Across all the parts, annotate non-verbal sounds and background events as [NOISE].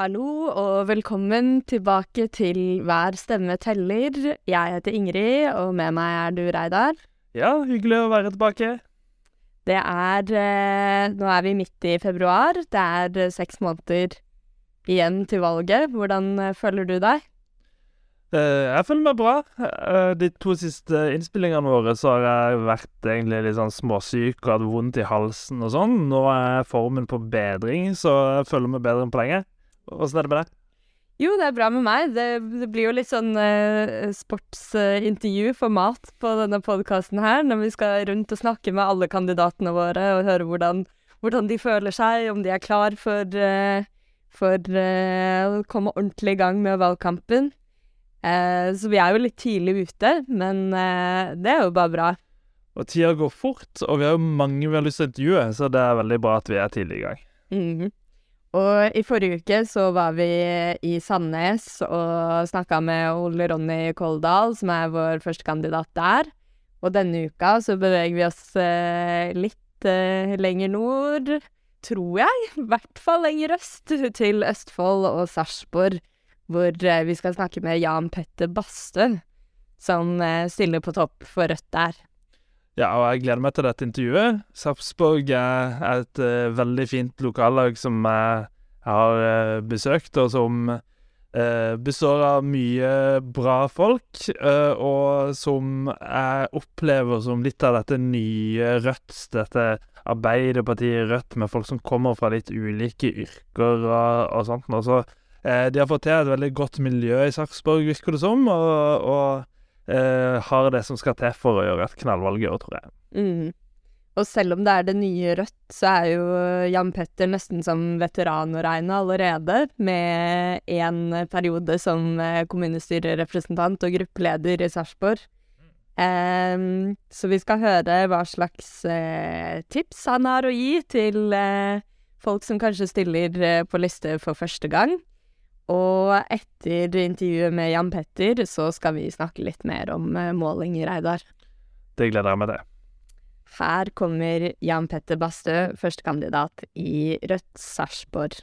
Hallo og velkommen tilbake til Hver stemme teller. Jeg heter Ingrid, og med meg er du, Reidar. Ja, hyggelig å være tilbake. Det er eh, Nå er vi midt i februar. Det er eh, seks måneder igjen til valget. Hvordan eh, føler du deg? Eh, jeg føler meg bra. Eh, de to siste innspillingene våre så har jeg vært egentlig litt sånn småsyk og hatt vondt i halsen og sånn. Nå er formen på bedring, så jeg føler meg bedre enn på lenge. Åssen er det med deg? Jo, det er bra med meg. Det, det blir jo litt sånn eh, sportsintervju-format på denne podkasten her, når vi skal rundt og snakke med alle kandidatene våre og høre hvordan, hvordan de føler seg, om de er klar for, eh, for eh, å komme ordentlig i gang med valgkampen. Eh, så vi er jo litt tidlig ute, men eh, det er jo bare bra. Og tida går fort, og vi har jo mange vi har lyst til å intervjue, så det er veldig bra at vi er tidlig i gang. Mhm. Og i forrige uke så var vi i Sandnes og snakka med Ole Ronny Koldal, som er vår førstekandidat der. Og denne uka så beveger vi oss eh, litt eh, lenger nord, tror jeg. I hvert fall lenger øst, til Østfold og Sarpsborg, hvor eh, vi skal snakke med Jan Petter Bastø, som stiller på topp for Rødt der. Ja, og jeg gleder meg til dette intervjuet. Sarpsborg er et uh, veldig fint lokallag som jeg har uh, besøkt, og som uh, består av mye bra folk, og som jeg opplever som litt av dette nye Rødt, dette Arbeiderpartiet Rødt, med folk som kommer fra litt ulike yrker og, og sånt. Og så, de har fått til et veldig godt miljø i Sarpsborg, virker det som, og, og eh, har det som skal til for å gjøre et knallvalg i år, tror jeg. Mm. Og selv om det er det nye Rødt, så er jo Jan Petter nesten som veteran å regne allerede, med én periode som eh, kommunestyrerepresentant og gruppeleder i Sarpsborg. Um, så vi skal høre hva slags uh, tips han har å gi til uh, folk som kanskje stiller uh, på liste for første gang. Og etter intervjuet med Jan Petter, så skal vi snakke litt mer om eh, målinger, Reidar. Det gleder jeg meg til. Her kommer Jan Petter Bastø, førstekandidat i Rødt Sarpsborg.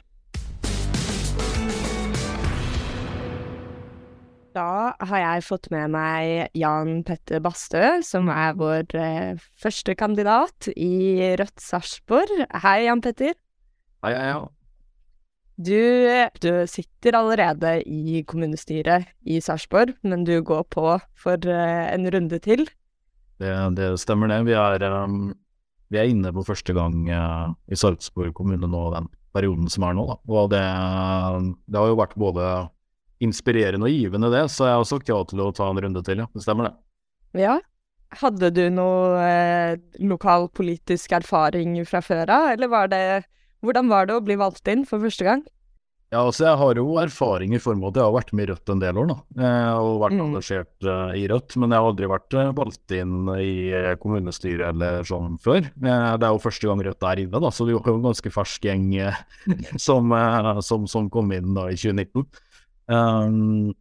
Da har jeg fått med meg Jan Petter Bastø, som er vår eh, første kandidat i Rødt Sarpsborg. Hei, Jan Petter. Hei, hei, ja. Du, du sitter allerede i kommunestyret i Sarpsborg, men du går på for eh, en runde til. Det, det stemmer det. Vi er, um, vi er inne på første gang uh, i Sarpsborg kommune nå, den perioden som er nå. Da. Og det, det har jo vært både inspirerende og givende, det, så jeg har sagt ja til å ta en runde til, ja. Det stemmer det. Ja. Hadde du noe eh, lokalpolitisk erfaring fra før av, eller var det Hvordan var det å bli valgt inn for første gang? Ja, altså jeg har jo erfaring i form av at jeg har vært med i Rødt en del år, da. Eh, og vært Mm. engasjert eh, i Rødt. Men jeg har aldri vært eh, valgt inn i kommunestyret eller sånn før. Det er jo første gang Rødt er inne, da, så vi var jo en ganske fersk gjeng [LAUGHS] som, som, som kom inn da i 2019. Um,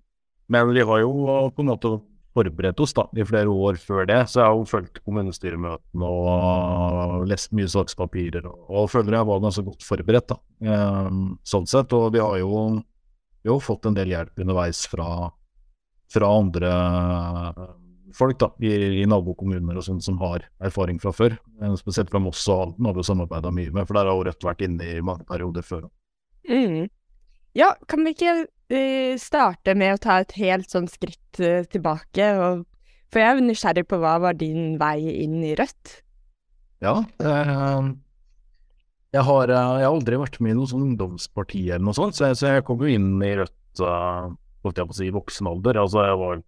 men vi har jo på en måte forberedt oss da, i flere år før det, så jeg har jo fulgt kommunestyremøtene og lest mye sakspapirer, og, føler jeg var ganske godt forberedt, da, um, sånn sett. Og vi har jo, vi har fått en del hjelp underveis fra, fra andre eh, folk da, i, i nabokommuner og sånn som har erfaring fra før. Eh, Spesielt fra Moss og Halden har vi samarbeida mye med, for der har jo Rødt vært inne i mange perioder før. Mm. Ja, kan vi ikke starte med å ta et helt sånn skritt eh, tilbake? Og, for jeg er nysgjerrig på hva var din vei inn i Rødt? Ja, eh, jeg har, eh, jeg har aldri vært med i noe sånn ungdomsparti eller noe sånt, så jeg, så jeg kom jo inn i Rødt uh, jeg på å si, i voksen alder. Altså, jeg var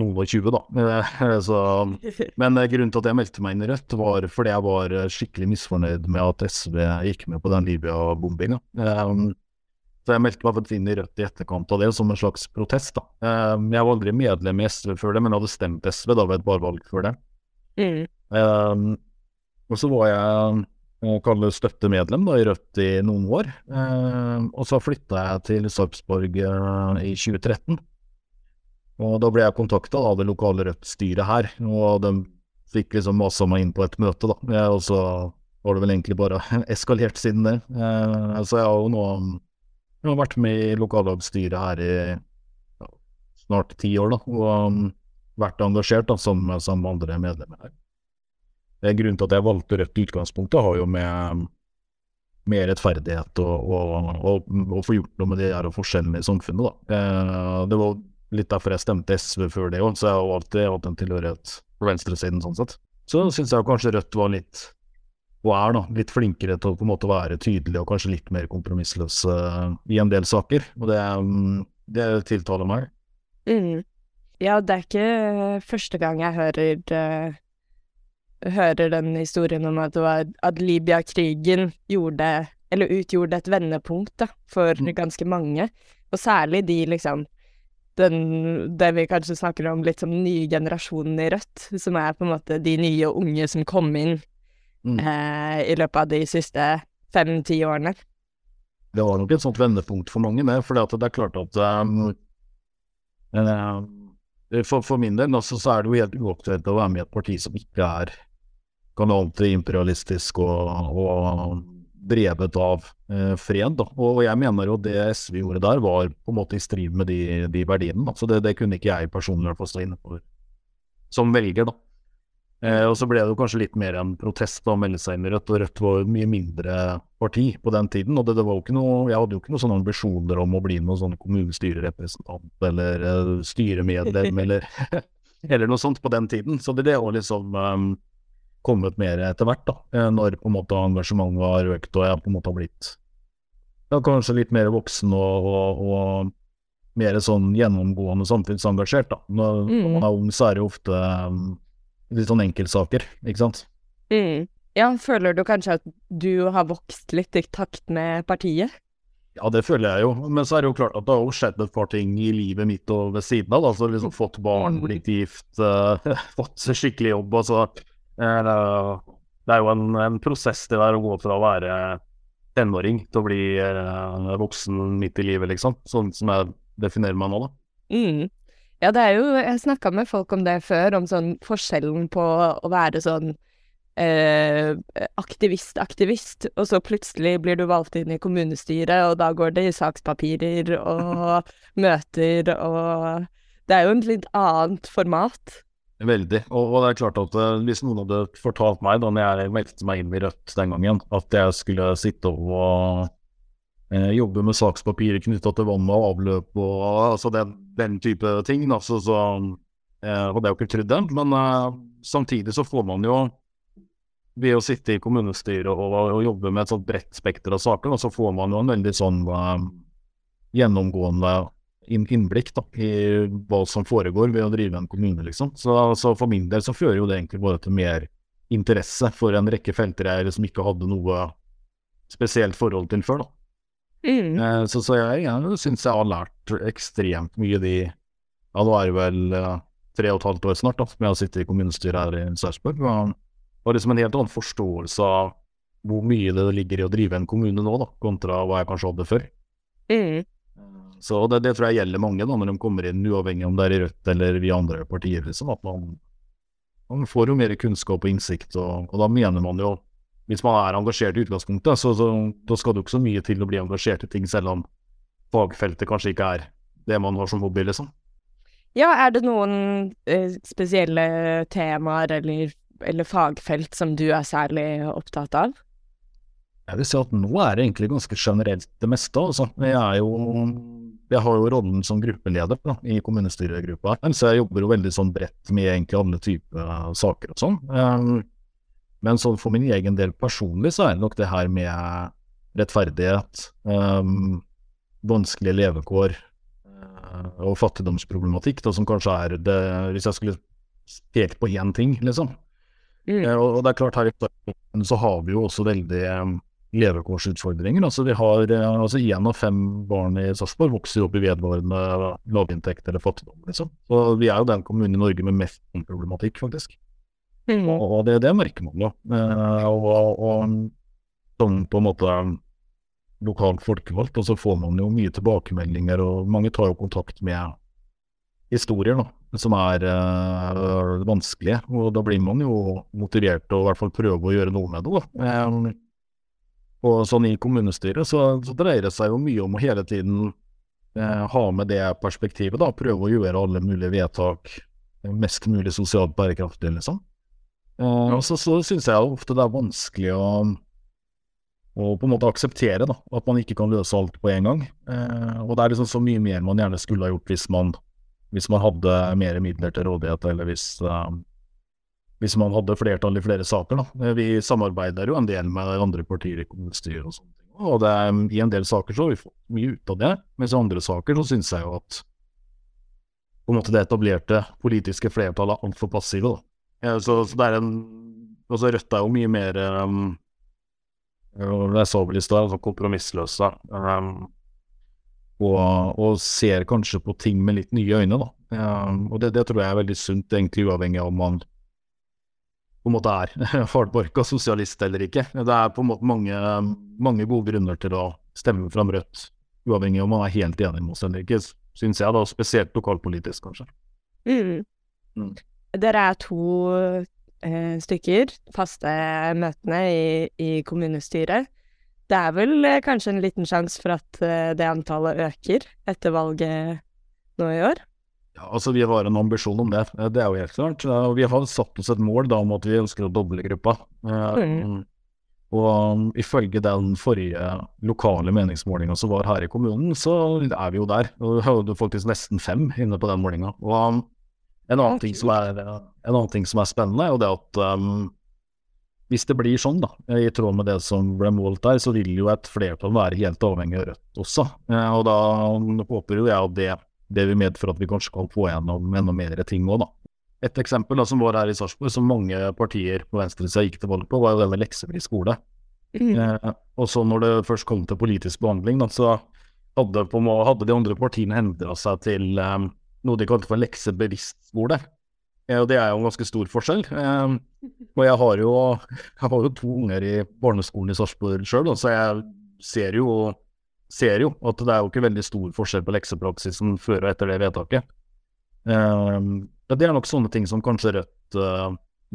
noen og 20, da. [LAUGHS] Så, [LAUGHS] men grunnen til at jeg meldte meg inn i Rødt, var fordi jeg var skikkelig misfornøyd med at SV gikk med på den Libya-bombinga. Um, så jeg meldte meg faktisk inn i Rødt i etterkant av det, som en slags protest. da. Um, jeg var aldri medlem i SV før det, men jeg hadde stemt SV da ved et barvalg før det. Mm. Um, og så var jeg og kall det støttemedlem da, i Rødt i noen år. Um, og så flytta jeg til Sarpsborg eh, i 2013. Og da ble jeg kontakta av det lokale Rødt-styret her, og de fikk liksom masa meg inn på et møte, da. Jeg, og så var det vel egentlig bare [LAUGHS] eskalert siden det. Eh, så jeg har jo nå Jeg har vært med i lokallagsstyret her i ja, snart ti år, da, og um, vært engasjert da, som, som andre medlemmer her. Det er Grunnen til at jeg valgte Rødt i utgangspunktet, har jo med, med rettferdighet og, og, og, og, få gjort noe med de her forskjellene i samfunnet. Da. Eh, det var litt derfor jeg stemte SV før det òg, så jeg har alltid hatt en tilhørighet på venstresiden sånn sett. Så syns jeg kanskje Rødt var litt og er da, litt flinkere til å på en måte være tydelig og kanskje litt mer kompromissløs uh, i en del saker. Og det, um, det tiltaler meg. Mm. Ja, det er ikke første gang jeg hører uh, hører den historien om at, at Libya-krigen gjorde eller utgjorde et vendepunkt da, for mm. ganske mange. Og særlig de liksom den, det vi kanskje snakker om litt som nye generasjonen i Rødt, som er på en måte de nye unge som kom inn mm. eh, i løpet av de siste fem-ti årene. Det var nok et sånt vendepunkt for mange, med, for det er klart at um, for, for, min del altså, så er det jo helt uaktuelt å være med i et parti som ikke er galant imperialistisk og, og drevet av eh, fred. Da. Og jeg mener jo det SV gjorde der, var på en måte i strid med de, de verdiene. Da. Så det, det, kunne ikke jeg personlig stå inne for som velger, da. Eh, og så ble det jo kanskje litt mer en protest da, å melde seg inn i Rødt, og Rødt var et mye mindre parti på den tiden. Og det, det var jo ikke noe, jeg hadde jo ikke noen sånne ambisjoner om å bli noen sånn kommunestyrerepresentant eller uh, styremedlem [LAUGHS] eller, [LAUGHS] eller noe sånt på den tiden. Så det, det var liksom um, kommet mer etter hvert, da. Eh, når på en måte engasjementet har økt og jeg på en måte har blitt ja, kanskje litt mer voksen og, og, og mer sånn gjennomgående samfunnsengasjert, da. Når, mm. når man er ung, så er det ofte um, litt sånn enkeltsaker, ikke sant. Mm. Ja, føler du kanskje at du har vokst litt i takt med partiet? Ja, det føler jeg jo. Men så er det jo klart at det har jo skjedd et par ting i livet mitt og ved siden av. Altså liksom fått barn, blitt gift, uh, [LAUGHS] fått skikkelig jobb. Altså uh, det er jo en, en prosess det der å gå fra å være tenåring til å bli uh, voksen midt i livet, liksom. Sånn som jeg definerer meg nå, da. Mm. Ja, det er jo Jeg snakka med folk om det før, om sånn forskjellen på å være sånn eh, aktivist-aktivist, og så plutselig blir du valgt inn i kommunestyret, og da går det i sakspapirer og [LAUGHS] møter og Det er jo en litt annet format. Veldig. Og, og, det er klart at uh, hvis noen hadde fortalt meg da når jeg meldte meg inn i Rødt den gangen, at jeg skulle sitte og jobbe med sakspapirer knytta til vann og avløp og altså den, den, type ting, da, så, så hadde jeg jo ikke trodd det. Men samtidig så får man jo ved å sitte i kommunestyret og, og, jobbe med et sånt bredt spekter av saker, og så får man jo en veldig sånn gjennomgående innblikk da, i hva som foregår ved å drive en kommune, liksom. Så, så, for min del så fører jo det egentlig bare til mer interesse for en rekke felter jeg liksom ikke hadde noe spesielt forhold til før, da. Mm. Eh, så, så, jeg, jeg syns jeg har lært ekstremt mye de Ja, nå er det vel tre og et halvt år snart da, som jeg har sittet i kommunestyret her i Sarpsborg. Og, og liksom en helt annen forståelse av hvor mye det ligger i å drive en kommune nå, da, kontra hva jeg kanskje hadde før. Mm. Så det, det, tror jeg gjelder mange da, når de kommer inn, uavhengig om det er i Rødt eller vi andre partier. liksom, at man, man får jo mer kunnskap og innsikt, og, og, da mener man jo Hvis man er engasjert i utgangspunktet, så, så da skal det jo ikke så mye til å bli engasjert i ting, selv om fagfeltet kanskje ikke er det man har som hobby, liksom. Ja, er det noen eh, spesielle temaer eller, eller fagfelt som du er særlig opptatt av? Jeg vil si at nå er det egentlig ganske generelt det meste. Altså. Jeg jo jeg har jo rollen som gruppeleder da, i kommunestyregruppa, så jeg jobber jo veldig sånn bredt med egentlig alle typer saker og sånn. Men så for min egen del personlig så er det nok det her med rettferdighet, um, vanskelige levekår uh, og fattigdomsproblematikk, da, som kanskje er det Hvis jeg skulle pekt på én ting, liksom. Mm. Uh, og, det er klart, her i så har vi jo også veldig um, levekårsutfordringer. Altså vi har eh, altså Én av fem barn i Sarpsborg vokser opp i vedvarende lavinntekt eller fattigdom. liksom. Så Vi er jo den kommunen i Norge med mest problematikk, faktisk. Mm. Og, og det, det, merker man jo. Eh, og, og, som på en måte lokalt folkevalgt, og så får man jo mye tilbakemeldinger, og mange tar jo kontakt med historier da, som er uh, vanskelige. Og da blir man jo motivert til å i hvert fall prøve å gjøre noe med det. da. Um, Og sånn i kommunestyret så, så dreier det seg jo mye om å hele tiden eh, ha med det perspektivet, da. Prøve å gjøre alle mulige vedtak mest mulig sosialt bærekraftig, liksom. Eh, og så, så syns jeg ofte det er vanskelig å, å på en måte akseptere da, at man ikke kan løse alt på en gang. Uh, og det er liksom så mye mer man gjerne skulle ha gjort hvis man, hvis man hadde mer midler til rådighet, eller hvis, uh, hvis man hadde flertall i flere saker. Da. Vi samarbeider jo en del med andre partier i kommunestyret og sånne ting. Og det, i en del saker så har vi fått mye ut av det, mens i andre saker så syns jeg jo at på en måte det etablerte politiske flertallet er altfor passive. da. Så, så, det er en Altså, Rødt er jo mye mer um, Jeg sa vel i stad, altså kompromissløse. Um, og, og, ser kanskje på ting med litt nye øyne, da. Um, og det, det, tror jeg er veldig sunt, egentlig uavhengig av om man på en måte er [LAUGHS] hardbarka sosialist eller ikke. Det er på en måte mange, mange gode grunner til å stemme fram Rødt, uavhengig av om man er helt enig med oss eller ikke, syns jeg, da, spesielt lokalpolitisk, kanskje. Mm. Mm. Dere er to eh, stykker, faste møtene i, i, kommunestyret. Det er vel eh, kanskje en liten sjanse for at eh, det antallet øker etter valget nå i år? Ja, altså Vi har en ambisjon om det, det er jo helt klart. Og vi har satt oss et mål da om at vi ønsker å doble gruppa. Eh, mm. Og um, ifølge den forrige lokale meningsmålinga som var her i kommunen, så er vi jo der. Og vi hadde faktisk nesten fem inne på den målinga. Og um, en annen, ting som er, en annen ting som er spennende, er jo det at um, hvis det blir sånn, da, i tråd med det som ble målt der, så vil jo et flertall være helt avhengig av Rødt også. Eh, og da håper jo jeg at det, det vil medføre at vi kanskje kan få gjennom enda mer ting òg, da. Et eksempel da, som var her i Sarpsborg, som mange partier på venstresida gikk til valg på, var jo det med leksefri skole. Mm. Eh, og så når det først kom til politisk behandling, da, så hadde, på, hadde de andre partiene endra seg til um, noe de kalte for leksebevisst er. Og det er jo en ganske stor forskjell. Um, og jeg har, jo, jeg har jo to unger i barneskolen i Sarpsborg sjøl, så jeg ser jo, ser jo, at det er jo ikke veldig stor forskjell på leksepraksisen før og etter det vedtaket. Um, det er nok sånne ting som kanskje Rødt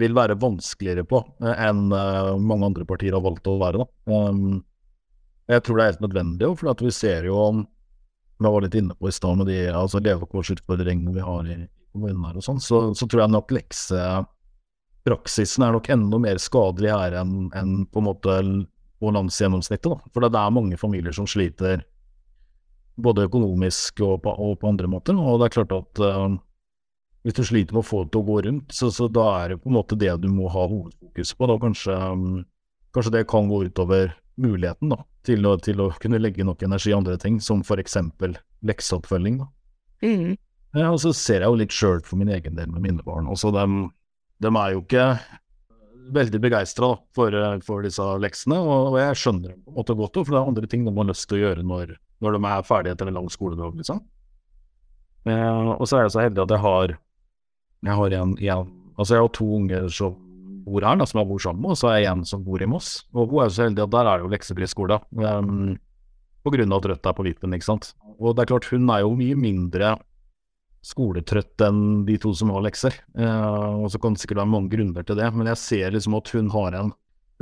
vil være vanskeligere på enn mange andre partier har valgt å være. Um, jeg tror det er helt nødvendig, for vi ser jo som jeg var litt inne på i stad, med de altså, levekårsutfordringene vi har i kommunen her og sånn, så, så, tror jeg nok leksepraksisen er nok enda mer skadelig her enn en på en måte på landsgjennomsnittet. da. For det er mange familier som sliter både økonomisk og på, og på andre måter. Og det er klart at uh, hvis du sliter med å få det til å gå rundt, så, så, da er det på en måte det du må ha hovedfokus på. Da kanskje, um, kanskje det kan gå utover muligheten da, til å, til å, kunne legge nok energi i andre ting, som for eksempel lekseoppfølging. Da. Mm. Ja, og så ser jeg jo litt sjøl for min egen del med mine barn. Også dem, dem er jo ikke veldig begeistra for, for, disse leksene, og, og, jeg skjønner dem på en måte godt, for det er andre ting de har lyst til å gjøre når, når de er ferdige etter en lang skoledag, liksom. Ja, og så er jeg så heldig at jeg har jeg har en, en altså jeg har to unger som bor her, da, som jeg bor sammen med, og så er jeg en som bor i Moss. Og hun er jo så heldig at der er det jo leksefriskole, um, på grunn av at Rødt er på vippen, ikke sant. Og det er klart, hun er jo mye mindre skoletrøtt enn de to som har lekser. Uh, og så kan det sikkert være mange grunner til det, men jeg ser liksom at hun har en,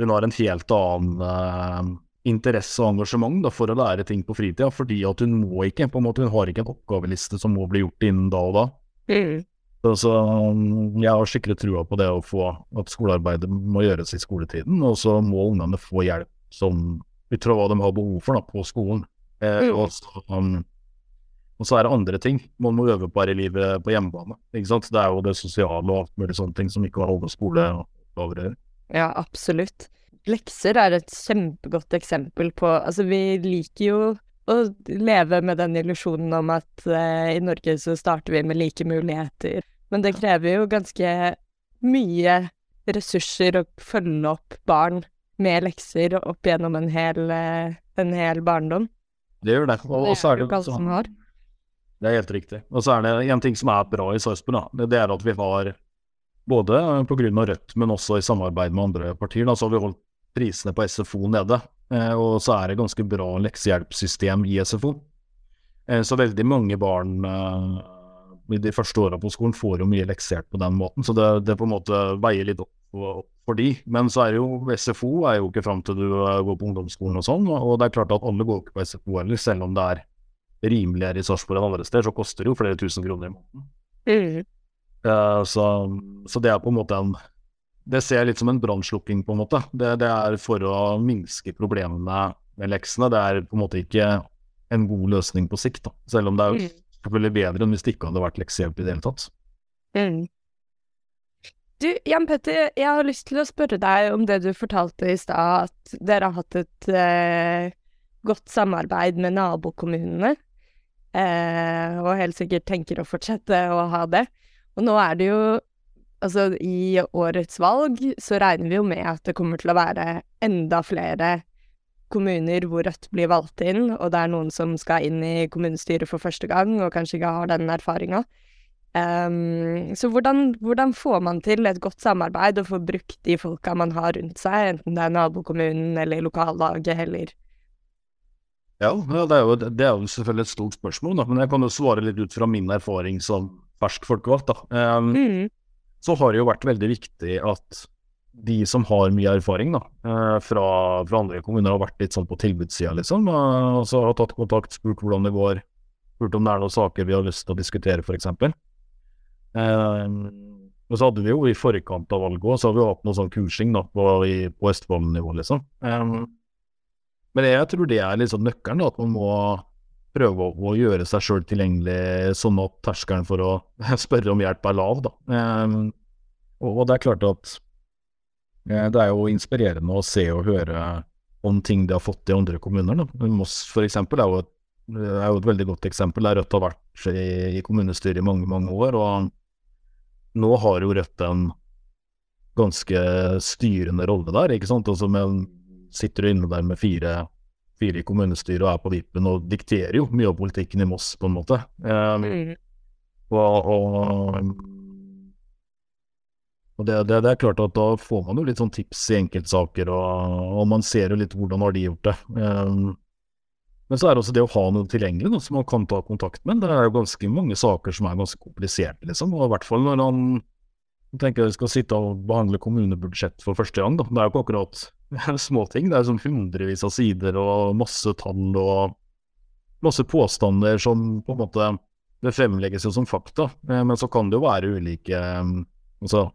hun har en helt annen uh, interesse og engasjement da, for å lære ting på fritida, fordi at hun må ikke, på en måte, hun har ikke en oppgaveliste som må bli gjort innen da og da. Mm. Så, så um, jeg har skikkelig trua på det å få at skolearbeidet må gjøres i skoletiden, og så må ungene få hjelp som vi tror hva de har behov for da, på skolen. Eh, og, så, um, og, så, er det andre ting man må øve på her i livet på hjemmebane. Det er jo det sosiale og alt mulig sånne ting som ikke har med skole å gjøre. Ja, absolutt. Lekser er et kjempegodt eksempel på Altså, vi liker jo å leve med den illusjonen om at eh, i Norge så starter vi med like muligheter. Men det krever jo ganske mye ressurser å følge opp barn med lekser opp gjennom en hel, uh, en hel barndom. Det gjør det. Og, det er det jo ikke alle som har. Det er helt riktig. Og så er det en ting som er bra i Sarpsborg, da. Det er at vi har, både pga. Rødt, men også i samarbeid med andre partier, da, så har vi holdt prisene på SFO nede. Eh, og så er det ganske bra leksehjelpssystem i SFO. Eh, så veldig mange barn eh, i de første åra på skolen får jo mye leksehjelp på den måten, så det, det på en måte veier litt opp for, de. Men så er jo SFO er jo ikke fram til du går på ungdomsskolen og sånn, og det er klart at alle går ikke på SFO heller, selv om det er rimeligere i Sarpsborg enn andre steder, så koster det jo flere tusen kroner i måneden. Mm. Så, så, det er på en måte en Det ser jeg litt som en brannslukking, på en måte. Det, det, er for å minske problemene med leksene. Det er på en måte ikke en god løsning på sikt, da. Selv om det er mm. selvfølgelig bedre enn hvis det ikke hadde vært leksehjelp i det hele tatt. Mm. Du, Jan Petter, jeg har lyst til å spørre deg om det du fortalte i stad, at dere har hatt et eh, godt samarbeid med nabokommunene. Eh, og helt sikkert tenker å fortsette å ha det. Og nå er det jo Altså, i årets valg så regner vi jo med at det kommer til å være enda flere kommuner hvor Rødt blir valgt inn, og det er noen som skal inn i kommunestyret for første gang og kanskje ikke har den erfaringa. Um, så hvordan, hvordan, får man til et godt samarbeid og får brukt de folka man har rundt seg, enten det er nabokommunen eller lokallaget eller Ja, det er, jo, det er jo selvfølgelig et stort spørsmål, da, men jeg kan jo svare litt ut fra min erfaring som fersk folkevalgt. Um, mm. Så har det jo vært veldig viktig at de som har mye erfaring da, eh, fra, fra andre kommuner, har vært litt sånn på tilbudssida, liksom. Og så har tatt kontakt, spurt hvordan det går, spurt om det er noen saker vi har lyst til å diskutere, f.eks. Eh, og så hadde vi jo i forkant av valget så har vi hatt noe sånn kursing da, på, på Østfold-nivå, liksom. Eh, men jeg tror det er liksom nøkkelen, da, at man må prøve å, å gjøre seg sjøl tilgjengelig, sånn at terskelen for å [LAUGHS] spørre om hjelp er lav. da. Um, og, det er klart at Eh, det er jo inspirerende å se og høre om ting de har fått i andre kommuner. Da. Moss eksempel Er, jo et, er jo et veldig godt eksempel der Rødt har vært i, i kommunestyret i mange, mange år. Og nå har jo Rødt en ganske styrende rolle der, ikke sant. Altså men sitter inne der med fire, fire i kommunestyret og er på vippen og dikterer jo mye av politikken i Moss, på en måte. Um, og, og og det, det, det, er klart at Da får man jo litt sånn tips i enkeltsaker, og, og man ser jo litt hvordan har de gjort det. Um, men så er det også det å ha noe tilgjengelig noe som man kan ta kontakt med. Det er jo ganske mange saker som er ganske kompliserte, liksom. Og i hvert fall når han tenker jeg skal sitte og behandle kommunebudsjett for første gang. Da. Det er jo ikke akkurat småting. Det er sånn hundrevis av sider og masse tall og masse påstander som på en måte det fremlegges jo som fakta. Eh, men så kan det jo være ulike um, altså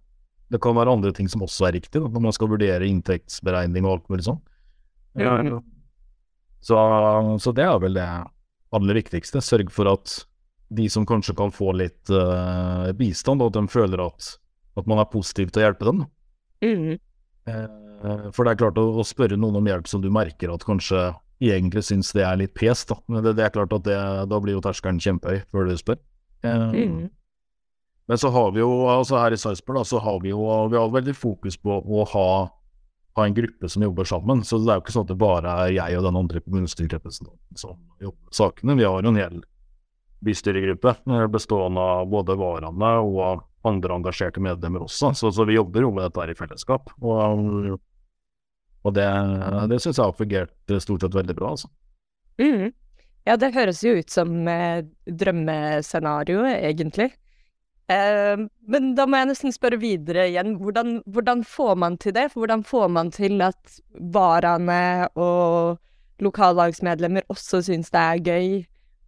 det kan være andre ting som også er riktig, da, når man skal vurdere inntektsberegning og alt mulig sånn. Ja, ja. Så, så, det er vel det aller viktigste. Sørg for at de som kanskje kan få litt uh, bistand, at de føler at, at, man er positiv til å hjelpe dem. Mm. Uh, for det er klart å, å, spørre noen om hjelp som du merker at kanskje egentlig syns det er litt pes, da. Men det, det er klart at det, da blir jo terskelen kjempehøy før du spør. Mm. Men så har vi jo, altså her i Sarpsborg, så har vi jo vi har veldig fokus på å ha, ha, en gruppe som jobber sammen. Så det er jo ikke sånn at det bare er jeg og den andre kommunestyrerepresentanten som jobber med sakene. Vi har jo en hel bystyregruppe eh, bestående av både varaene og andre engasjerte medlemmer også. Så, så vi jobber jo med dette her i fellesskap. Og, og det, det syns jeg har fungert stort sett veldig bra, altså. Mm. Ja, det høres jo ut som eh, drømmescenarioet, egentlig. Eh, men da må jeg nesten spørre videre igjen. Hvordan, hvordan, får man til det? For Hvordan får man til at varaene og lokallagsmedlemmer også syns det er gøy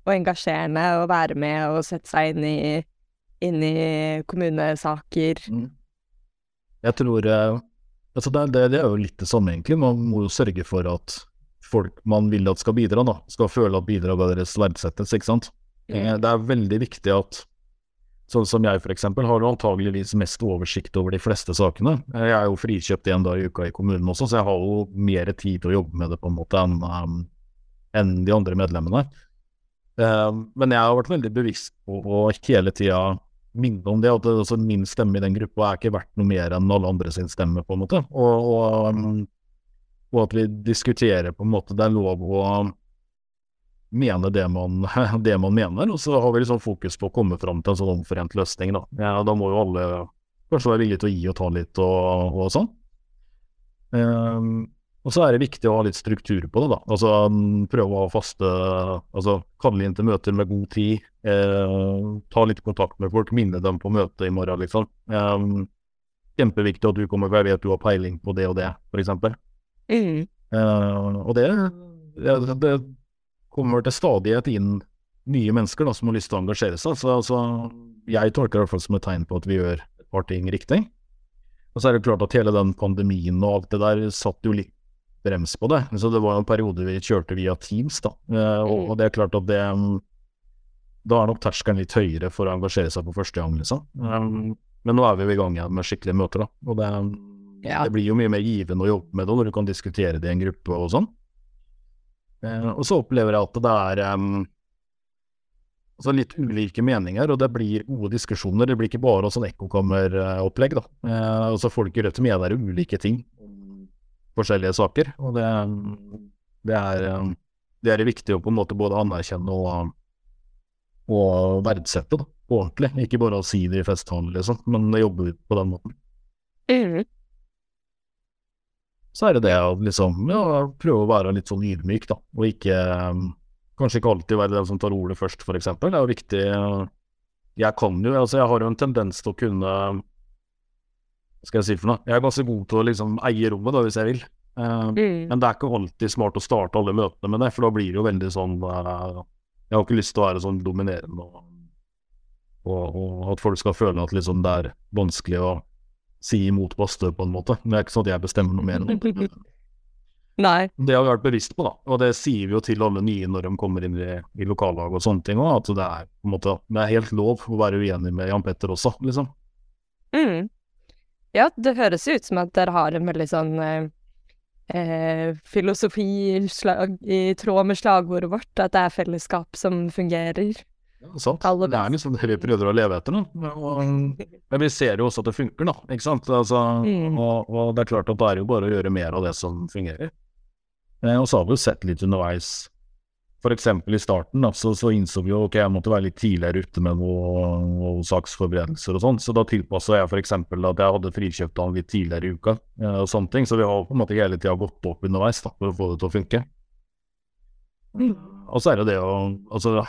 og engasjerende å være med og sette seg inn i, inn i kommunesaker? Mm. Jeg tror uh, altså det, det, det, er jo litt det samme, egentlig. Man må jo sørge for at folk man vil at skal bidra, da, skal føle at bidraget deres verdsettes, ikke sant. Mm. Det er veldig viktig at Sånn som jeg f.eks. har jo antageligvis mest oversikt over de fleste sakene. Jeg er jo frikjøpt én dag i uka i kommunen også, så jeg har jo mer tid til å jobbe med det på en måte enn um, enn de andre medlemmene. Uh, men jeg har vært veldig bevisst på å hele tida minne om det, at det, altså, min stemme i den gruppa er ikke verdt noe mer enn alle andre sin stemme, på en måte. Og, og, um, og at vi diskuterer på en måte Det er lov å mene det man, [LAUGHS] det man, mener, og så har vi liksom fokus på å komme fram til en sånn omforent løsning. Da, ja, da må jo alle kanskje være villige til å gi og ta litt og, og sånn. Um, og så er det viktig å ha litt struktur på det, da. Altså prøve å ha faste Altså kalle inn til møter med god tid. Eh, ta litt kontakt med folk, minne dem på møtet i morgen, liksom. Eh, kjempeviktig at du kommer, for jeg vet du har peiling på det og det, f.eks. Mm. Eh, og det, det, det kommer til stadighet inn nye mennesker da, som har lyst til å engasjere seg. Så, altså, jeg tolker det i hvert fall som et tegn på at vi gjør et par ting riktig. Og så er det klart at hele den pandemien og alt det der satt jo litt brems på det. Så det var en periode vi kjørte via Teams, da. Eh, og, og, det er klart at det Da er nok terskelen litt høyere for å engasjere seg på første gang, liksom. Um, men nå er vi i gang igjen med skikkelige møter, da. Og det, ja. det, blir jo mye mer givende å jobbe med det når du kan diskutere det i en gruppe og sånn. Uh, og så opplever jeg at det er um, altså litt ulike meninger, og det blir gode diskusjoner. Det blir ikke bare sånn ekkokammeropplegg, da. Eh, altså folk i Rødt mener ulike ting forskjellige saker, og det, det, er, det er viktig å på en måte både anerkjenne og, og verdsette, da, ordentlig. Ikke bare å si det i festtaler, liksom, men jobbe på den måten. Mm. Så er det det å liksom ja, prøve å være litt sånn ydmyk, da, og ikke Kanskje ikke alltid være den som tar ordet først, f.eks. Det er jo viktig. Jeg kan jo, altså jeg har jo en tendens til å kunne skal jeg si for noe? Jeg er ganske god til å liksom eie rommet, da, hvis jeg vil. Uh, mm. Men det er ikke alltid smart å starte alle møtene med det, for da blir det jo veldig sånn uh, Jeg har ikke lyst til å være sånn dominerende og, og, og at folk skal føle at liksom det er vanskelig å si imot Bastø, på en måte. Men det er ikke sånn at jeg bestemmer noe mer. enn. [LAUGHS] Nei. Det har vi vært bevisst på, da. Og det sier vi jo til alle nye når de kommer inn i, i lokallag og sånne ting òg, at det er på en måte det er helt lov å være uenig med Jan Petter også, liksom. Mm. Ja, det høres ut som at dere har en veldig sånn eh, eh filosofi slag, i tråd med slagordet vårt, at det er fellesskap som fungerer. Ja, sant. Det er liksom det vi prøver å leve etter, da. Og, men vi ser jo også at det funker, da. Ikke sant. Altså, mm. og, og, det er klart at det er jo bare å gjøre mer av det som fungerer. Eh, og så har vi jo sett litt underveis. Eksempel i starten da, så, så innså vi jo ok, jeg måtte være litt tidligere ute med noen noe saksforberedelser og sånn, så da tilpassa jeg f.eks. at jeg hadde frikjøpt han litt tidligere i uka eh, og sånne ting. Så vi har på en måte hele tida gått opp underveis da, for å få det til å funke. Og så er det det å Altså,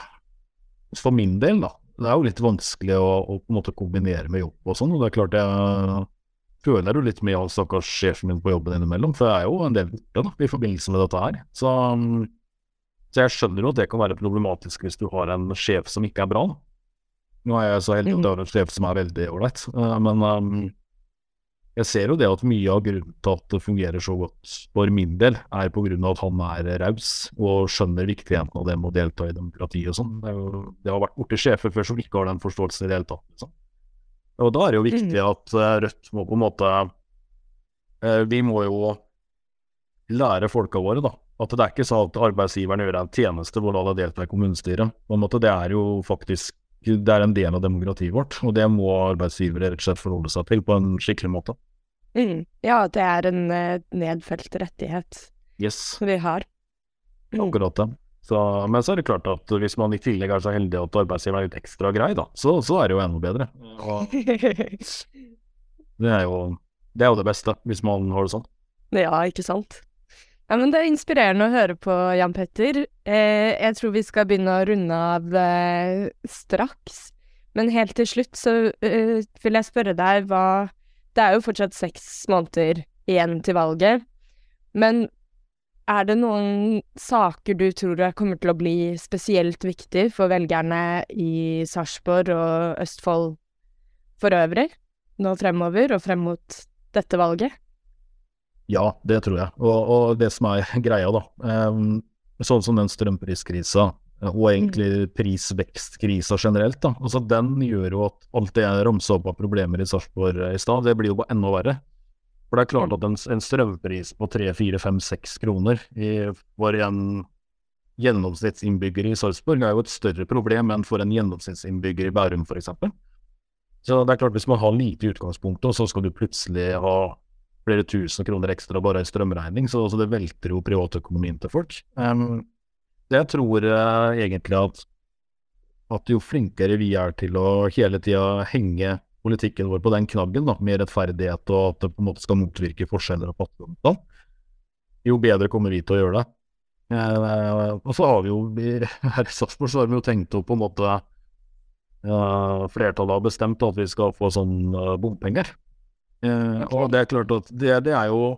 for min del, da. Det er jo litt vanskelig å, å på en måte kombinere med jobb og sånn, og det er klart jeg føler jo litt med han stakkars sjefen min på jobben innimellom, for jeg er jo en del borte i forbindelse med dette her. Så, så, jeg skjønner jo at det kan være problematisk hvis du har en sjef som ikke er bra. Nå er jeg så heldig at jeg har en sjef som er veldig ålreit, uh, men um, jeg ser jo det at mye av grunnen til at det fungerer så godt for min del, er på grunn av at han er raus og skjønner viktigheten av det med å delta i demokrati og sånn. Det, det, har vært borti sjefer før som ikke har den forståelsen i det hele tatt. Liksom. Og da er det jo viktig mm. at uh, Rødt må på en måte Vi må jo lære folka våre, da. At det er ikke sånn at arbeidsgiveren gjør en tjeneste hvor alle deltar i kommunestyret. På en måte, det er jo faktisk det er en del av demokratiet vårt, og det må arbeidsgivere rett og slett forholde seg til på en skikkelig måte. Mm. Ja, det er en uh, nedfelt rettighet yes. vi har. Mm. Akkurat det. Så, men så er det klart at hvis man i tillegg er så heldig at arbeidsgiveren er litt ekstra grei, da, så, så, er det jo enda bedre. Og [LAUGHS] det er jo det, er jo det beste, hvis man har det sånn. Ja, ikke sant. Ja, men Det er inspirerende å høre på, Jan Petter. Eh, jeg tror vi skal begynne å runde av eh, straks. Men helt til slutt så eh, vil jeg spørre deg hva Det er jo fortsatt seks måneder igjen til valget. Men er det noen saker du tror kommer til å bli spesielt viktig for velgerne i Sarpsborg og Østfold for øvrig nå fremover og frem mot dette valget? Ja, det tror jeg. Og, og det som er [LAUGHS] greia, da. Um, sånn som den strømpriskrisa, og egentlig mm. prisvekstkrisa generelt, da. Altså, den gjør jo at alt det jeg ramsa opp av problemer i Sarpsborg i stad, det blir jo bare enda verre. For det er klart at en, en strømpris på 3-4-5-6 kroner i, for en gjennomsnittsinnbygger i Sarpsborg er jo et større problem enn for en gjennomsnittsinnbygger i Bærum f.eks. Så det er klart hvis man har lite i utgangspunktet, og så skal du plutselig ha flere tusen kroner ekstra bare i strømregning, så, så det velter jo privatøkonomien til folk. Um, jeg tror uh, egentlig at, at jo flinkere vi er til å hele tida henge politikken vår på den knaggen, da, med rettferdighet og at det på en måte skal motvirke forskjeller og fattigdom. jo bedre kommer vi til å gjøre det. Uh, og så har vi jo [LAUGHS] her i Sarpsborg så har vi jo tenkt å på en måte uh, Flertallet har bestemt at vi skal få sånn bompenger. Uh, og det er klart at det, det, er jo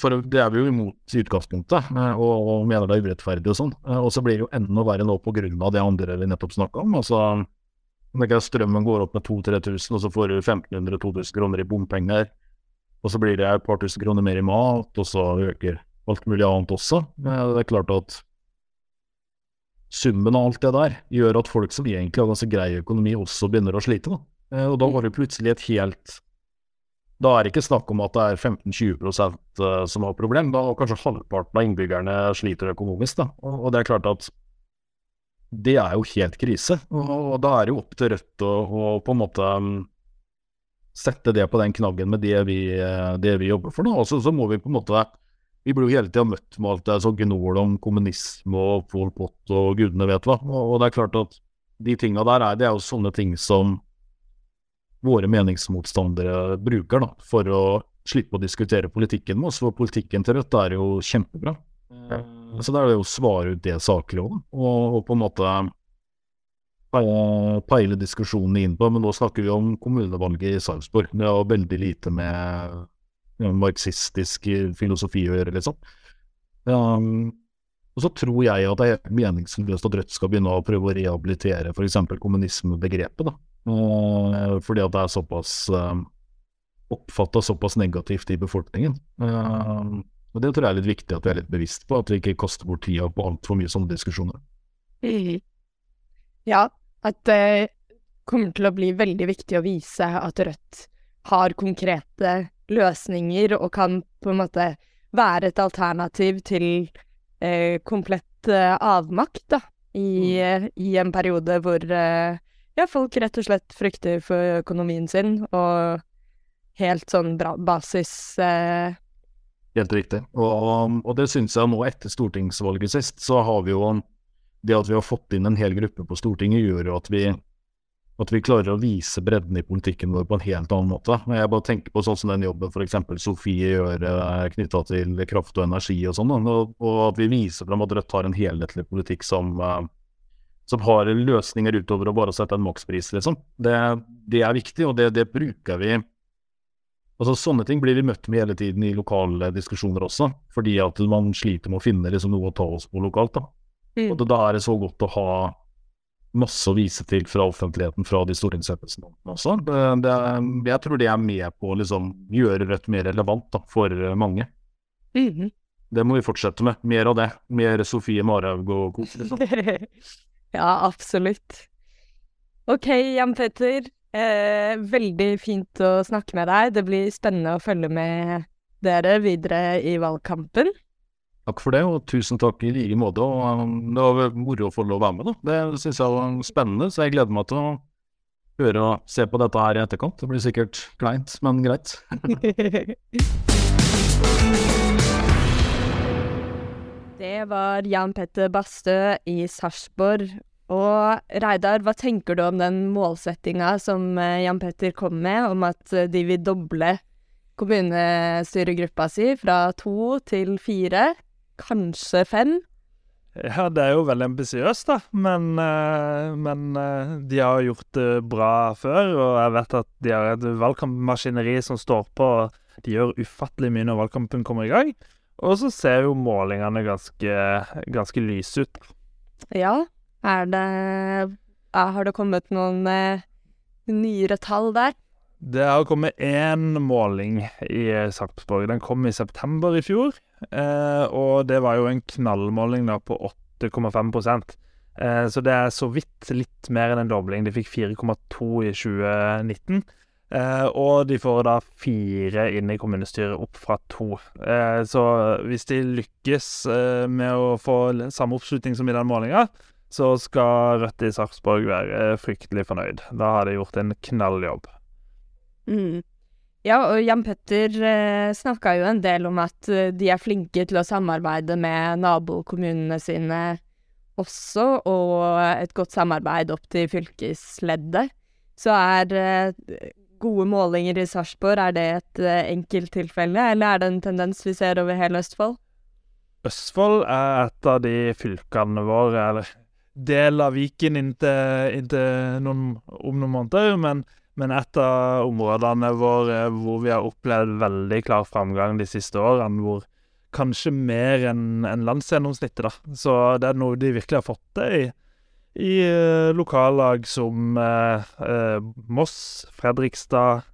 For det er vi jo imot i utgangspunktet, og, og, mener det er urettferdig og sånn. og så blir det jo enda verre nå på grunn av det andre vi nettopp snakka om. altså Strømmen går opp med 2000-3000, og så får du 1500-2000 kroner i bompenger. Og så blir det et par tusen kroner mer i mat, og så øker alt mulig annet også. Men det er klart at summen av alt det der gjør at folk som egentlig har ganske grei økonomi, også begynner å slite. Da. Eh, og da var det plutselig et helt Da er det ikke snakk om at det er 15-20 eh, som har problem, da kanskje halvparten av innbyggerne sliter økonomisk. Da. Og, og det er klart at det er jo helt krise. Og, og da er det jo opp til Rødt å, å på en måte um, sette det på den knaggen med det vi, eh, det vi jobber for. Og så, så må vi på en måte vi blir jo hele tida møtt med alt det som gnål om kommunisme og Pol Pot og gudene vet hva. Og, det er klart at de tinga der er, det er jo sånne ting som våre meningsmotstandere bruker da, for å slippe å diskutere politikken med oss. For politikken til Rødt er jo kjempebra. Mm. Så da er det jo å svare ut det saklig òg, og, og, på en måte peile diskusjonene inn på. Men nå snakker vi om kommunevalget i Sarpsborg. Det har veldig lite med marxistisk filosofi å gjøre, liksom. Um, og så tror jeg at det er meningsløst at Rødt skal begynne å prøve å rehabilitere f.eks. kommunismebegrepet. da. Fordi at det er såpass uh, oppfatta såpass negativt i befolkningen. Uh, og Det tror jeg er litt viktig at vi er litt bevisst på, at vi ikke kaster bort tida på altfor mye sånne diskusjoner. Ja, at det kommer til å bli veldig viktig å vise at Rødt har konkrete løsninger og kan på en måte være et alternativ til eh, komplett eh, avmakt, da, i, mm. i, en periode hvor eh, ja, folk rett og slett frykter for økonomien sin, og helt sånn bra basis eh. Helt riktig, og, og det syns jeg nå etter stortingsvalget sist, så har vi jo det at vi har fått inn en hel gruppe på Stortinget, gjør jo at vi at vi klarer å vise bredden i politikken vår på en helt annen måte. Jeg bare tenker på sånn som den jobben f.eks. Sofie gjør eh, knytta til kraft og energi og sånn, og, og, at vi viser frem at Rødt har en helhetlig politikk som, uh, som har løsninger utover å bare sette en makspris, liksom. Det, det er viktig, og det, det, bruker vi. Altså Sånne ting blir vi møtt med hele tiden i lokale diskusjoner også, fordi at man sliter med å finne liksom, noe å ta oss på lokalt. da. Mm. Og Da er det så godt å ha masse å vise til fra offentligheten fra de store innsettelsene også. Det, det, jeg tror det er med på å liksom, gjøre Rødt mer relevant da, for mange. Mm -hmm. Det må vi fortsette med. Mer av det. Mer Sofie Marhaug og kos. Liksom. [LAUGHS] ja, absolutt. OK, Jan Petter. Eh, veldig fint å snakke med deg. Det blir spennende å følge med dere videre i valgkampen. Takk for det, og tusen takk i like måte. og um, Det var moro å få lov å være med. da. Det syns jeg var spennende, så jeg gleder meg til å høre og se på dette her i etterkant. Det blir sikkert kleint, men greit. [LAUGHS] det var Jan Petter Bastø i Sarpsborg. Og Reidar, hva tenker du om den målsettinga som eh, Jan Petter kom med, om at eh, de vil doble kommunestyregruppa si fra to til fire? kanskje fem. Ja, det er jo veldig ambisiøst, da. Men, uh, men de har gjort det bra før, og jeg vet at de har et valgkampmaskineri som står på. og De gjør ufattelig mye når valgkampen kommer i gang. Og så ser jo målingene ganske, ganske lyse ut. Ja, er det Har det kommet noen eh, nyere tall der? Det har kommet én måling i Sarpsborg. Den kom i september i fjor. Eh, og det var jo en knallmåling da på 8,5 eh, Så det er så vidt litt mer enn en dobling. De fikk 4,2 i 2019. Eh, og de får da fire inn i kommunestyret, opp fra to. Eh, så hvis de lykkes eh, med å få samme oppslutning som i den målinga, så skal Rødt i Sarpsborg være fryktelig fornøyd. Da har de gjort en knalljobb. Mm. Ja, og Jan Petter eh, snakka jo en del om at eh, de er flinke til å samarbeide med nabokommunene sine også, og et godt samarbeid opp til fylkesleddet. Så er eh, gode målinger i Sarpsborg, er det et eh, enkelttilfelle, eller er det en tendens vi ser over hele Østfold? Østfold er et av de fylkene våre, eller del av Viken inntil, inntil noen, om noen måneder, men, men et av områdene våre hvor vi har opplevd veldig klar framgang de siste årene, hvor kanskje mer enn en landsgjennomsnittet, da. Så det er noe de virkelig har fått til i, i uh, lokallag som uh, uh, Moss, Fredrikstad,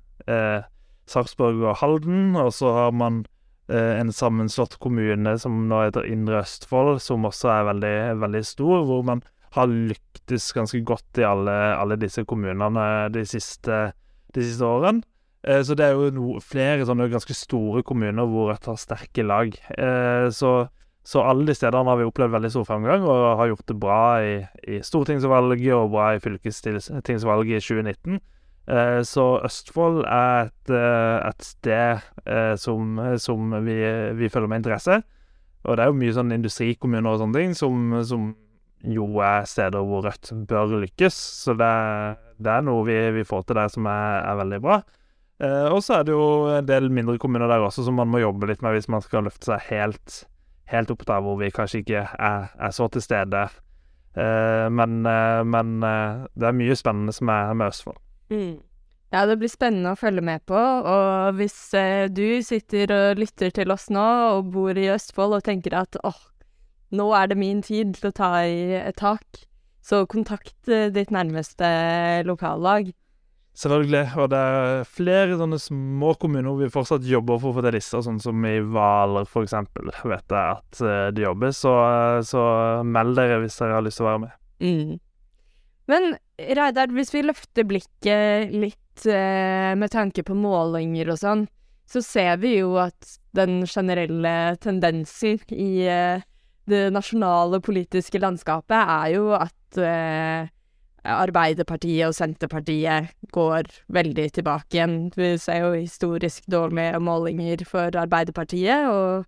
Sarpsborg og Halden, og så har man en sammenslått kommune som nå heter Indre Østfold, som også er veldig, veldig stor, hvor man har lyktes ganske godt i alle, alle disse kommunene de siste, de siste årene. Eh, så det er jo no, flere sånne ganske store kommuner hvor Rødt har sterke lag. Eh, så, så, alle de stedene har vi opplevd veldig stor fremgang, og har gjort det bra i, i stortingsvalget og bra i fylkestingsvalget i 2019. Eh, så Østfold er et, et sted som, som vi, vi, følger med interesse. Og det er jo mye sånn industrikommuner og sånne ting som, som jo er steder hvor Rødt bør lykkes. Så det, det er noe vi, vi, får til der som er, er veldig bra. Eh, og så er det jo en del mindre kommuner der også som man må jobbe litt med hvis man skal løfte seg helt, helt opp der hvor vi kanskje ikke er, er så til stede. Eh, men, eh, men eh, det er mye spennende som er med Østfold. Mm. Ja, det blir spennende å følge med på. Og hvis eh, du sitter og lytter til oss nå og bor i Østfold og tenker at åh, nå er det min tid til å ta i et tak, så kontakt eh, ditt nærmeste lokallag. Selvfølgelig. Og det er flere sånne små kommuner hvor vi fortsatt jobber for å få til lister, sånn som i Hvaler for eksempel, vet jeg at uh, det jobbes. Så, så, meld dere hvis dere har lyst til å være med. Mm. Men Reidar, hvis vi løfter blikket litt eh, med tanke på målinger og sånn, så ser vi jo at den generelle tendensen i eh, det nasjonale politiske landskapet er jo at Arbeiderpartiet og Senterpartiet går veldig tilbake igjen. Vi ser jo historisk dårlige målinger for Arbeiderpartiet, og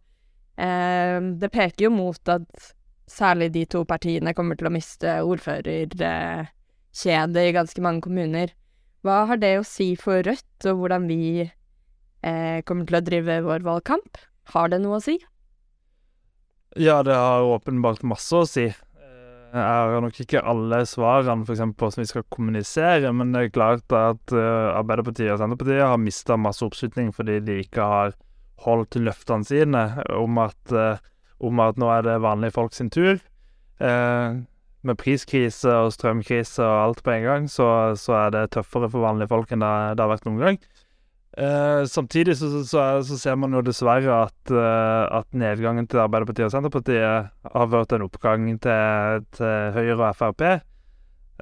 eh, det peker jo mot at særlig de to partiene kommer til å miste ordførerkjedet i ganske mange kommuner. Hva har det å si for Rødt, og hvordan vi eh, kommer til å drive vår valgkamp? Har det noe å si? Ja, det har åpenbart masse å si. Jeg har nok ikke alle svarene for på hvordan vi skal kommunisere, men det er klart at uh, Arbeiderpartiet og Senterpartiet har mista masse oppslutning fordi de ikke har holdt løftene sine om at, uh, om at nå er det vanlige folk sin tur. Eh, med priskrise og strømkrise og alt på en gang, så, så, er det tøffere for vanlige folk enn det, det har vært noen gang. Eh, samtidig så, så, så, ser man jo dessverre at, uh, at, nedgangen til Arbeiderpartiet og Senterpartiet har vært en oppgang til, til Høyre og Frp.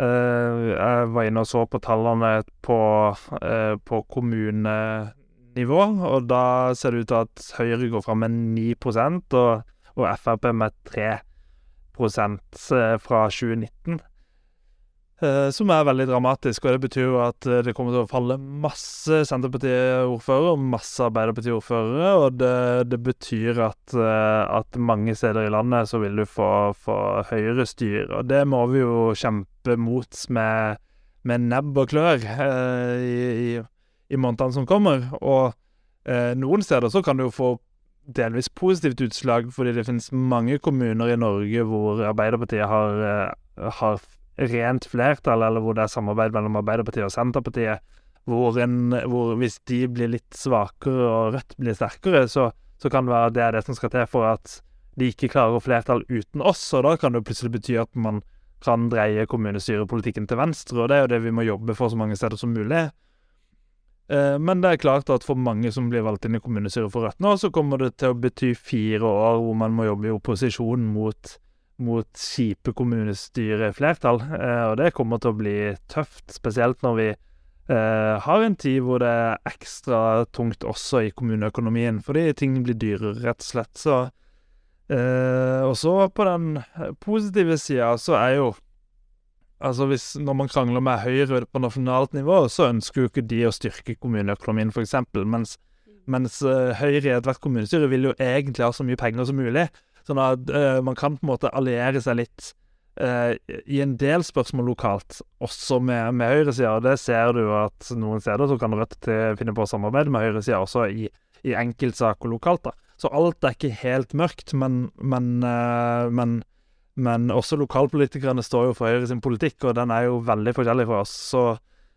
Uh, jeg var inne og så på tallene på, uh, på kommunenivå, og da ser det ut til at Høyre går fram med 9% og, og Frp med 3% fra 2019. Eh, som er veldig dramatisk. og Det betyr jo at eh, det kommer til å falle masse Senterparti-ordførere og masse Arbeiderparti-ordførere. Og det, det, betyr at, eh, at, mange steder i landet så vil du få, få høyere styr, Og det må vi jo kjempe mot med, med nebb og klør eh, i, i, i, månedene som kommer. Og eh, noen steder så kan du jo få delvis positivt utslag, fordi det finnes mange kommuner i Norge hvor Arbeiderpartiet har, har rent flertall, eller hvor det er samarbeid mellom Arbeiderpartiet og Senterpartiet, hvor, en, hvor hvis de blir litt svakere og Rødt blir sterkere, så, så kan det være det er det som skal til for at de ikke klarer å flertall uten oss, og da kan det plutselig bety at man kan dreie kommunestyrepolitikken til venstre, og det er jo det vi må jobbe for så mange steder som mulig. Eh, men det er klart at for mange som blir valgt inn i kommunestyret for Rødt nå, så kommer det til å bety fire år hvor man må jobbe i opposisjon mot mot kjipe kommunestyreflertall. Eh, og det kommer til å bli tøft, spesielt når vi eh, har en tid hvor det er ekstra tungt også i kommuneøkonomien, fordi ting blir dyrere, rett og slett. Så Og så på den positive sida så er jo Altså hvis, Når man krangler med Høyre på nasjonalt nivå, så ønsker jo ikke de å styrke kommuneøkonomien, f.eks. Mens, mens uh, Høyre i ethvert kommunestyre vil jo egentlig ha så mye penger som mulig. Sånn at uh, man kan på en måte alliere seg litt uh, i en del spørsmål lokalt, også med, med høyresida. Det ser du at noen steder så kan Rødt finne på å samarbeide med høyresida også i, i enkeltsaker lokalt. da. så alt er ikke helt mørkt, men, men, eh, men, men også lokalpolitikerne står jo for Høyre sin politikk, og den er jo veldig forskjellig fra oss. Så,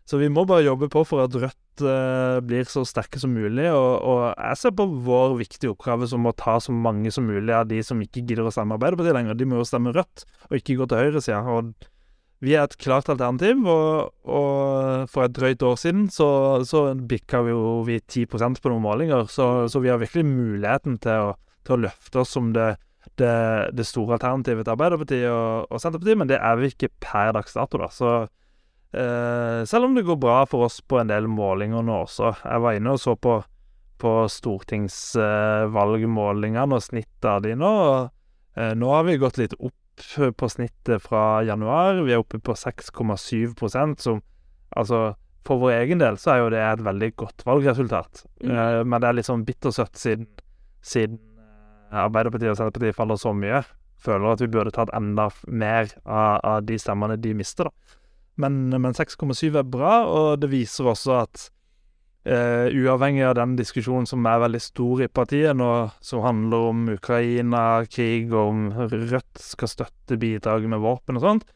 så vi må bare jobbe på for at Rødt eh, blir så sterke som mulig. Og, og, jeg ser på vår viktige oppgave som å ta så mange som mulig av de som ikke gidder å stemme Arbeiderpartiet lenger. De må jo stemme Rødt, og ikke gå til høyresida. Og vi er et klart alternativ, og, og for et drøyt år siden så, så bikka vi jo vi 10% på noen målinger, så, så, vi har virkelig muligheten til å, til å løfte oss som det, det, det, store alternativet til Arbeiderpartiet og, og, Senterpartiet, men det er vi ikke per dags dato, da. Så eh, selv om det går bra for oss på en del målinger nå også Jeg var inne og så på, på stortingsvalgmålingene og snittet av de nå, og eh, nå har vi gått litt opp på snittet fra januar. Vi er oppe på 6,7% som Altså, for vår egen del så er jo det et veldig godt valgresultat. Mm. Uh, men det er litt sånn bittersøtt siden, siden eh, Arbeiderpartiet og Senterpartiet faller så mye. Føler at vi burde tatt enda mer av, av de stemmene de mister, da. Men, men 6,7 er bra, og det viser også at Uh, uavhengig av den diskusjonen som er veldig stor i partiet nå, som handler om Ukraina-krig, og om Rødt skal støtte bidraget med våpen og sånt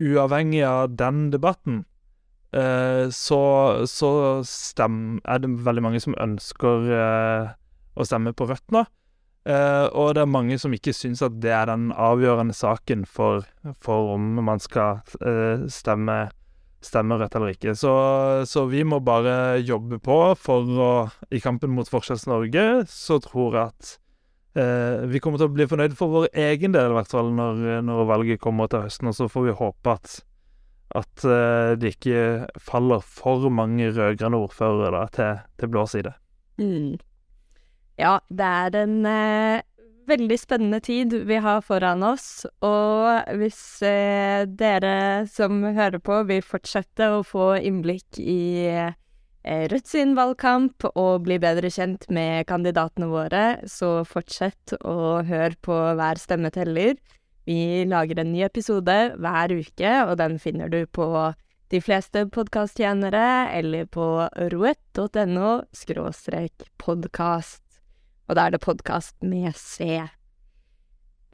Uavhengig av den debatten, uh, så, så stem, er det veldig mange som ønsker uh, å stemme på Rødt nå. Og det er mange som ikke syns at det er den avgjørende saken for, for om man skal stemme stemme rett eller ikke. Så, så, vi må bare jobbe på for å I kampen mot Forskjells-Norge så tror jeg at eh, vi kommer til å bli fornøyd for vår egen del, i hvert fall når, når valget kommer til høsten. Og så får vi håpe at, at eh, det ikke faller for mange rød-grønne ordførere da, til, til blå side. Mm. Ja, det er en eh, veldig spennende tid vi har foran oss, og hvis eh, dere som hører på vil fortsette å få innblikk i eh, Rødt sin valgkamp og bli bedre kjent med kandidatene våre, så fortsett å høre på Hver stemme teller. Vi lager en ny episode hver uke, og den finner du på de fleste podkasttjenere eller på skråstrek podkast og da er det podkast med C.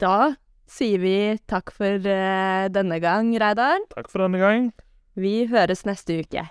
Da sier vi takk for uh, denne gang, Reidar. Takk for denne gang. Vi høres neste uke.